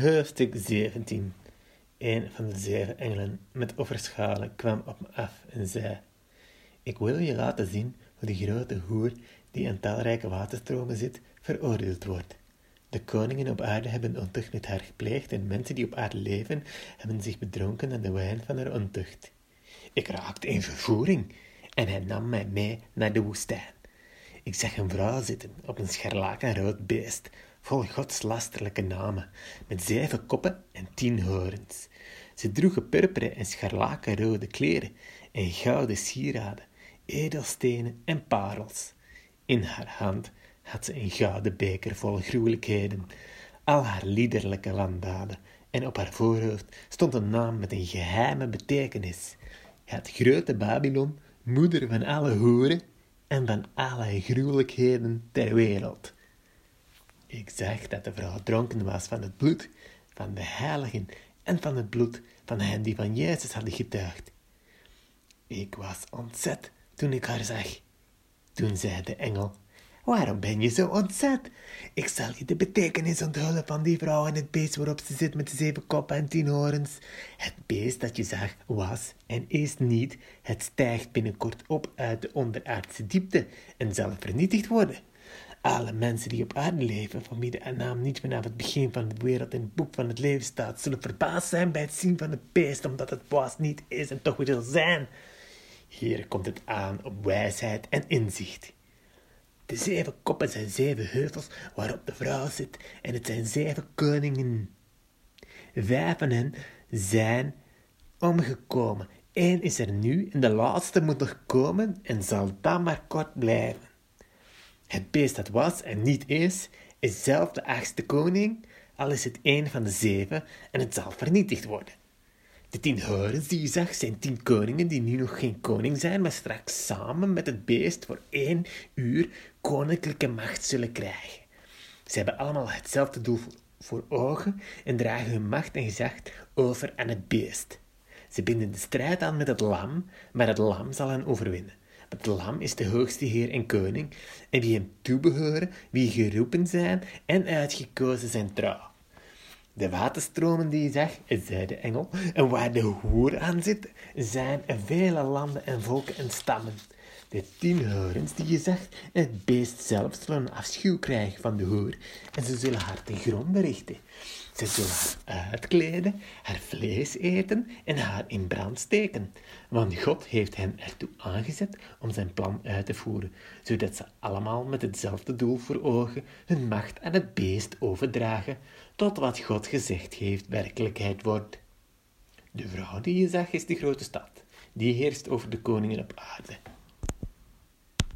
Hoofdstuk 17 Een van de zeven engelen met offerschalen kwam op me af en zei: Ik wil je laten zien hoe de grote hoer die aan talrijke waterstromen zit, veroordeeld wordt. De koningen op aarde hebben ontucht met haar gepleegd en mensen die op aarde leven, hebben zich bedronken aan de wijn van haar ontucht. Ik raakte in vervoering en hij nam mij mee naar de woestijn. Ik zag een vrouw zitten op een scharlakenrood beest, vol godslasterlijke namen, met zeven koppen en tien horens. Ze droegen purperen en scharlakenrode kleren en gouden sieraden, edelstenen en parels. In haar hand had ze een gouden beker vol gruwelijkheden, al haar liederlijke landdaden, en op haar voorhoofd stond een naam met een geheime betekenis. Het grote Babylon, moeder van alle hoeren en van alle gruwelijkheden ter wereld. Ik zag dat de vrouw dronken was van het bloed van de heiligen en van het bloed van hen die van Jezus hadden getuigd. Ik was ontzet toen ik haar zag. Toen zei de engel, waarom ben je zo ontzet? Ik zal je de betekenis onthullen van die vrouw en het beest waarop ze zit met de zeven koppen en tien horens. Het beest dat je zag was en is niet. Het stijgt binnenkort op uit de onderaardse diepte en zal vernietigd worden. Alle mensen die op aarde leven, van wie de naam niet vanaf het begin van de wereld in het boek van het leven staat, zullen verbaasd zijn bij het zien van het beest, omdat het was niet is en toch zal zijn. Hier komt het aan op wijsheid en inzicht. De zeven koppen zijn zeven heuvels waarop de vrouw zit, en het zijn zeven koningen. Vijf van hen zijn omgekomen. Eén is er nu en de laatste moet nog komen en zal dan maar kort blijven. Het beest dat was en niet is, is zelf de achtste koning, al is het een van de zeven en het zal vernietigd worden. De tien horens die je zag zijn tien koningen die nu nog geen koning zijn, maar straks samen met het beest voor één uur koninklijke macht zullen krijgen. Ze hebben allemaal hetzelfde doel voor ogen en dragen hun macht en gezag over aan het beest. Ze binden de strijd aan met het lam, maar het lam zal hen overwinnen. Het lam is de hoogste heer en koning, en wie hem toebehoren, wie geroepen zijn en uitgekozen zijn trouw. De waterstromen die je zag, zei de engel, en waar de hoer aan zit, zijn vele landen en volken en stammen. De tien horens die je en het beest zelf zullen afschuw krijgen van de hoer, en ze zullen haar ten gronde richten. Ze zullen haar uitkleden, haar vlees eten en haar in brand steken. Want God heeft hen ertoe aangezet om zijn plan uit te voeren, zodat ze allemaal met hetzelfde doel voor ogen hun macht aan het beest overdragen, tot wat God gezegd heeft werkelijkheid wordt. De vrouw die je zag is de grote stad, die heerst over de koningen op aarde.